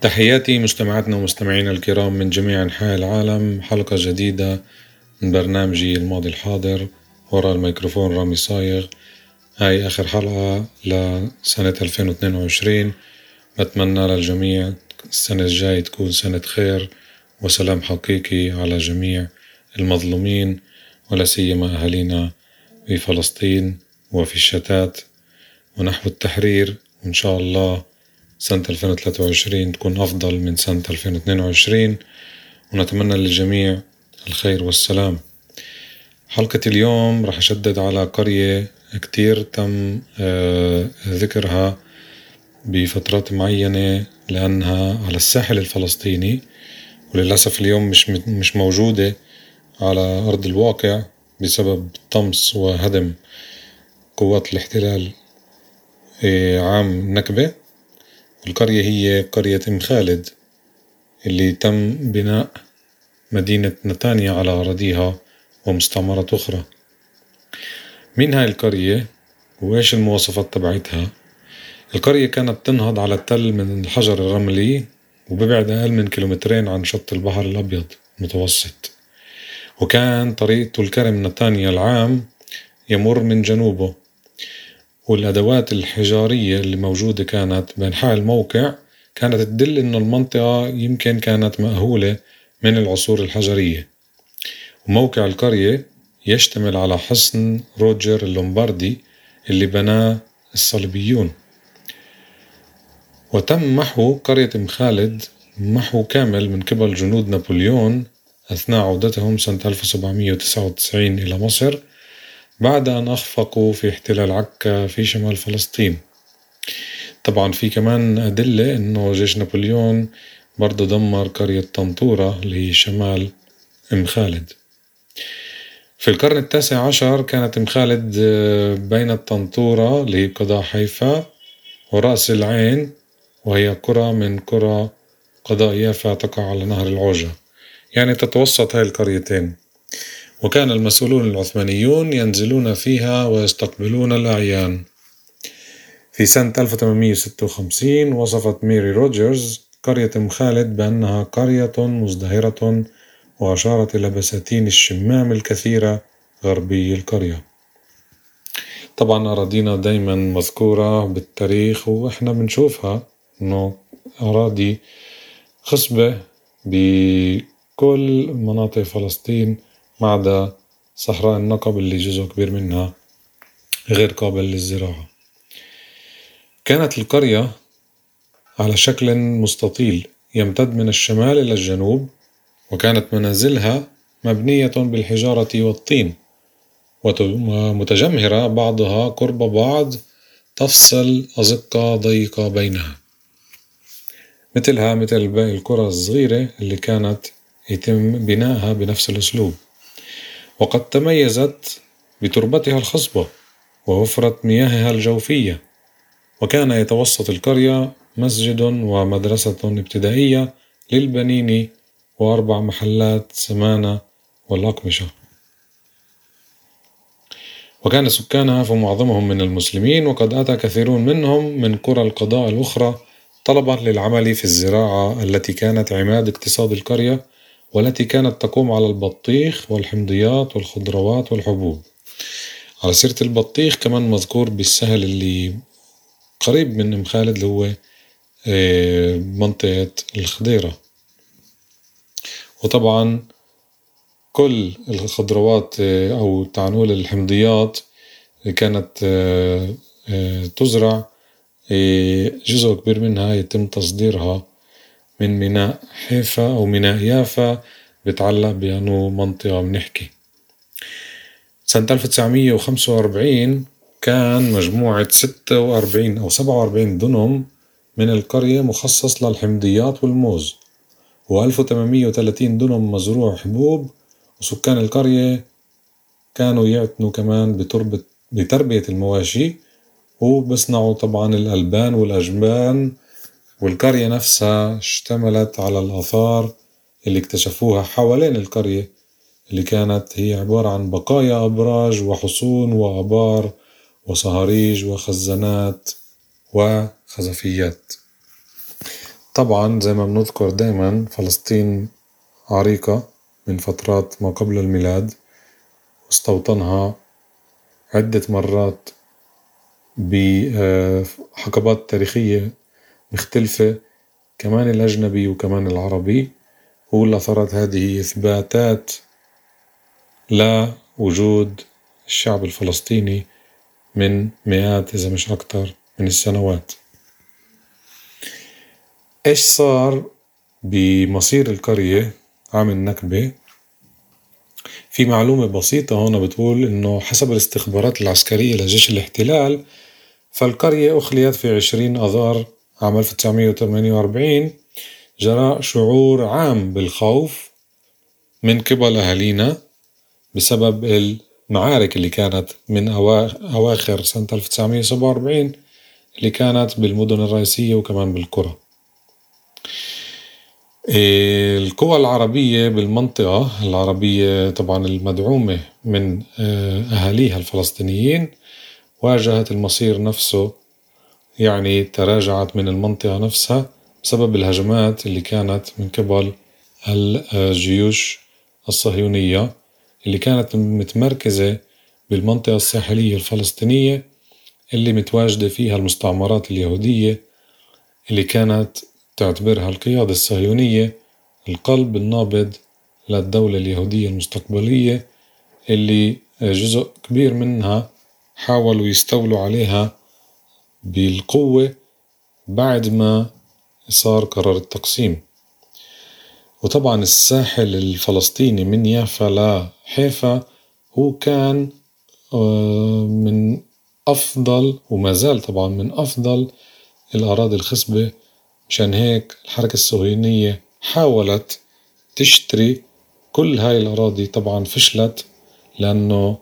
تحياتي مجتمعاتنا ومستمعينا الكرام من جميع أنحاء العالم. حلقة جديدة من برنامجي الماضي الحاضر. وراء الميكروفون رامي صايغ. هاي آخر حلقة لسنة 2022 بتمنى للجميع السنة الجاي تكون سنة خير وسلام حقيقي على جميع المظلومين ولا سيما أهالينا في فلسطين وفي الشتات. ونحو التحرير وإن شاء الله سنة 2023 تكون أفضل من سنة 2022 ونتمنى للجميع الخير والسلام. حلقة اليوم رح أشدد على قرية كتير تم آه، ذكرها بفترات معينة لأنها على الساحل الفلسطيني وللأسف اليوم مش مش موجودة على أرض الواقع بسبب طمس وهدم قوات الاحتلال آه، عام النكبة القرية هي قرية أم خالد اللي تم بناء مدينة نتانيا على أراضيها ومستعمرات أخرى. مين هاي القرية وإيش المواصفات تبعتها؟ القرية كانت تنهض على التل من الحجر الرملي وببعد أقل من كيلومترين عن شط البحر الأبيض المتوسط. وكان طريق طول كرم نتانيا العام يمر من جنوبه والأدوات الحجارية اللي موجودة كانت بأنحاء الموقع كانت تدل إنه المنطقة يمكن كانت مأهولة من العصور الحجرية. وموقع القرية يشتمل على حصن روجر اللومباردي اللي بناه الصليبيون. وتم محو قرية أم خالد محو كامل من قبل جنود نابليون أثناء عودتهم سنة 1799 إلى مصر بعد أن أخفقوا في احتلال عكا في شمال فلسطين. طبعا في كمان أدلة إنه جيش نابليون برضه دمر قرية طنطورة اللي هي شمال أم خالد. في القرن التاسع عشر كانت أم خالد آه، بين الطنطورة اللي هي قضاء حيفا ورأس العين وهي قرى من قرى قضاء يافا تقع على نهر العوجة. يعني تتوسط هاي القريتين. وكان المسؤولون العثمانيون ينزلون فيها ويستقبلون الأعيان. في سنة 1856 وصفت ميري روجرز قرية أم خالد بأنها قرية مزدهرة وأشارت إلى بساتين الشمام الكثيرة غربي القرية. طبعا أراضينا دايما مذكورة بالتاريخ وإحنا بنشوفها إنه أراضي خصبة بكل مناطق فلسطين ما عدا صحراء النقب اللي جزء كبير منها غير قابل للزراعة. كانت القرية على شكل مستطيل يمتد من الشمال إلى الجنوب وكانت منازلها مبنية بالحجارة والطين ومتجمهرة بعضها قرب بعض تفصل أزقة ضيقة بينها. مثلها مثل باقي القرى الصغيرة اللي كانت يتم بنائها بنفس الأسلوب. وقد تميزت بتربتها الخصبة ووفرة مياهها الجوفية وكان يتوسط القرية مسجد ومدرسة ابتدائية للبنين وأربع محلات سمانة والأقمشة. وكان سكانها فمعظمهم من المسلمين وقد أتى كثيرون منهم من قرى القضاء الأخرى طلبا للعمل في الزراعة التي كانت عماد اقتصاد القرية والتي كانت تقوم على البطيخ والحمضيات والخضروات والحبوب. على سيرة البطيخ كمان مذكور بالسهل اللي قريب من ام خالد اللي هو آه، منطقة الخضيرة. وطبعا كل الخضروات آه، أو تعنول الحمضيات كانت آه، تزرع جزء كبير منها يتم تصديرها من ميناء حيفا أو ميناء يافا بتعلق بأنه منطقة بنحكي. سنة 1945 كان مجموعة 46 أو 47 دنم من القرية مخصص للحمضيات والموز وألف وتمنمية وتلاتين دنم مزروع حبوب وسكان القرية كانوا يعتنوا كمان بتربة بتربية المواشي وبصنعوا طبعا الألبان والأجبان والقرية نفسها اشتملت على الآثار اللي اكتشفوها حوالين القرية اللي كانت هي عبارة عن بقايا أبراج وحصون وآبار وصهاريج وخزانات وخزفيات. طبعا زي ما بنذكر دايما فلسطين عريقة من فترات ما قبل الميلاد واستوطنها عدة مرات بحقبات تاريخية مختلفة كمان الأجنبي وكمان العربي واللي أثرت هذه إثباتات لوجود الشعب الفلسطيني من مئات إذا مش أكتر من السنوات. إيش صار بمصير القرية عام النكبة؟ في معلومة بسيطة هون بتقول إنه حسب الاستخبارات العسكرية لجيش الاحتلال فالقرية أخليت في عشرين أذار عام 1948 جراء شعور عام بالخوف من قبل أهالينا بسبب المعارك اللي كانت من أواخر سنة 1947 اللي كانت بالمدن الرئيسية وكمان بالقرى. القوى العربية بالمنطقة العربية طبعا المدعومة من أهاليها الفلسطينيين واجهت المصير نفسه يعني تراجعت من المنطقة نفسها بسبب الهجمات اللي كانت من قبل الجيوش الصهيونية اللي كانت متمركزة بالمنطقة الساحلية الفلسطينية اللي متواجدة فيها المستعمرات اليهودية اللي كانت تعتبرها القيادة الصهيونية القلب النابض للدولة اليهودية المستقبلية اللي جزء كبير منها حاولوا يستولوا عليها بالقوة بعد ما صار قرار التقسيم. وطبعا الساحل الفلسطيني من يافا لحيفا هو كان آه، من أفضل وما زال طبعا من أفضل الأراضي الخصبة مشان هيك الحركة الصهيونية حاولت تشتري كل هاي الأراضي. طبعا فشلت لأنه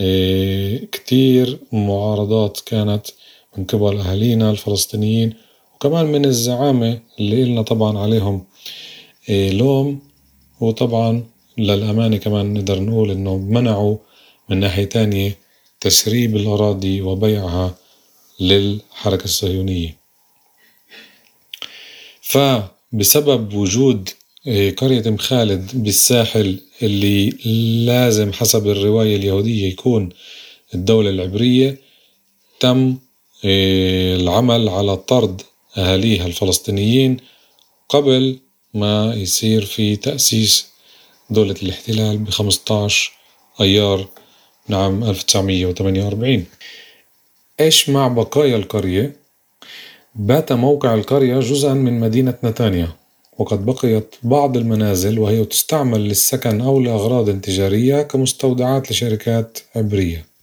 آه، كتير معارضات كانت من قبل أهالينا الفلسطينيين وكمان من الزعامة اللي إلنا طبعا عليهم. آه، لوم وطبعا للأمانة كمان نقدر نقول إنه منعوا من ناحية تانية تسريب الأراضي وبيعها للحركة الصهيونية. فبسبب وجود آه، قرية أم خالد بالساحل اللي لازم حسب الرواية اليهودية يكون الدولة العبرية تم العمل على طرد أهاليها الفلسطينيين قبل ما يصير في تأسيس دولة الاحتلال بخمسطعش أيار من عام 1948 إيش مع بقايا القرية؟ بات موقع القرية جزءا من مدينة نتانيا وقد بقيت بعض المنازل وهي تستعمل للسكن أو لأغراض تجارية كمستودعات لشركات عبرية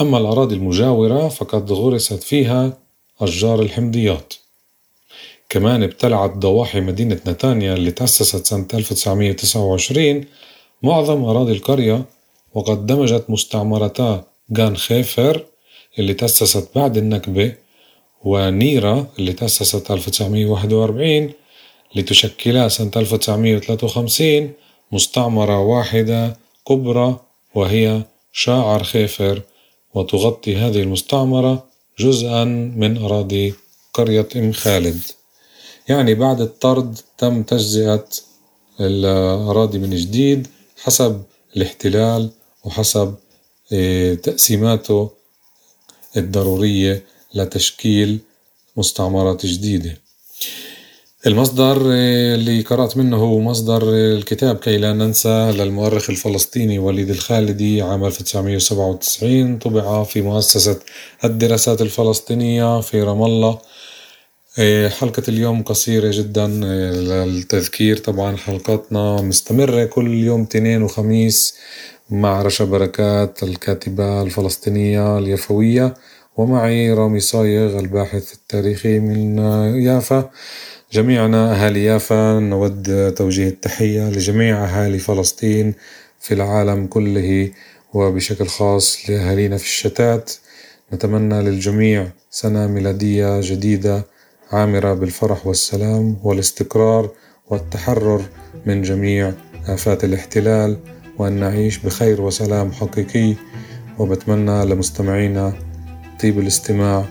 أما الأراضي المجاورة فقد غرست فيها أشجار الحمضيات. كمان ابتلعت ضواحي مدينة نتانيا اللي تأسست سنة 1929 معظم أراضي القرية وقد دمجت مستعمرتا جان خيفر اللي تأسست بعد النكبة ونيرا اللي تأسست 1941 لتشكلا سنة 1953 مستعمرة واحدة كبرى وهي شاعر خيفر. وتغطي هذه المستعمرة جزءا من أراضي قرية أم خالد. يعني بعد الطرد تم تجزئة الأراضي من جديد حسب الاحتلال وحسب آه، تقسيماته الضرورية لتشكيل مستعمرات جديدة. المصدر اللي قرأت منه هو مصدر الكتاب كي لا ننسى للمؤرخ الفلسطيني وليد الخالدي عام 1997 طبع في مؤسسة الدراسات الفلسطينية في رام الله. آه، حلقة اليوم قصيرة جدا للتذكير طبعا حلقاتنا مستمرة كل يوم تنين وخميس مع رشا بركات الكاتبة الفلسطينية اليفوية ومعي رامي صايغ الباحث التاريخي من يافا. جميعنا أهالي يافا نود توجيه التحية لجميع أهالي فلسطين في العالم كله وبشكل خاص لأهالينا في الشتات. نتمنى للجميع سنة ميلادية جديدة عامرة بالفرح والسلام والاستقرار والتحرر من جميع آفات الاحتلال وأن نعيش بخير وسلام حقيقي. وبتمنى لمستمعينا طيب الاستماع.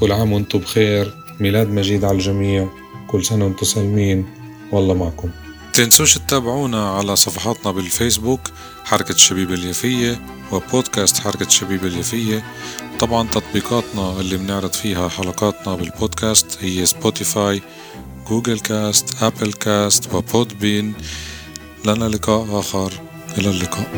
كل عام وأنتم بخير. ميلاد مجيد على الجميع. كل سنة وأنتم سالمين والله معكم. تنسوش تتابعونا على صفحاتنا بالفيسبوك حركة الشبيبة اليافية وبودكاست حركة الشبيبة اليافية. طبعا تطبيقاتنا اللي بنعرض فيها حلقاتنا بالبودكاست هي Spotify Google Cast Apple Cast و Podbean لنا لقاء آخر. إلى اللقاء.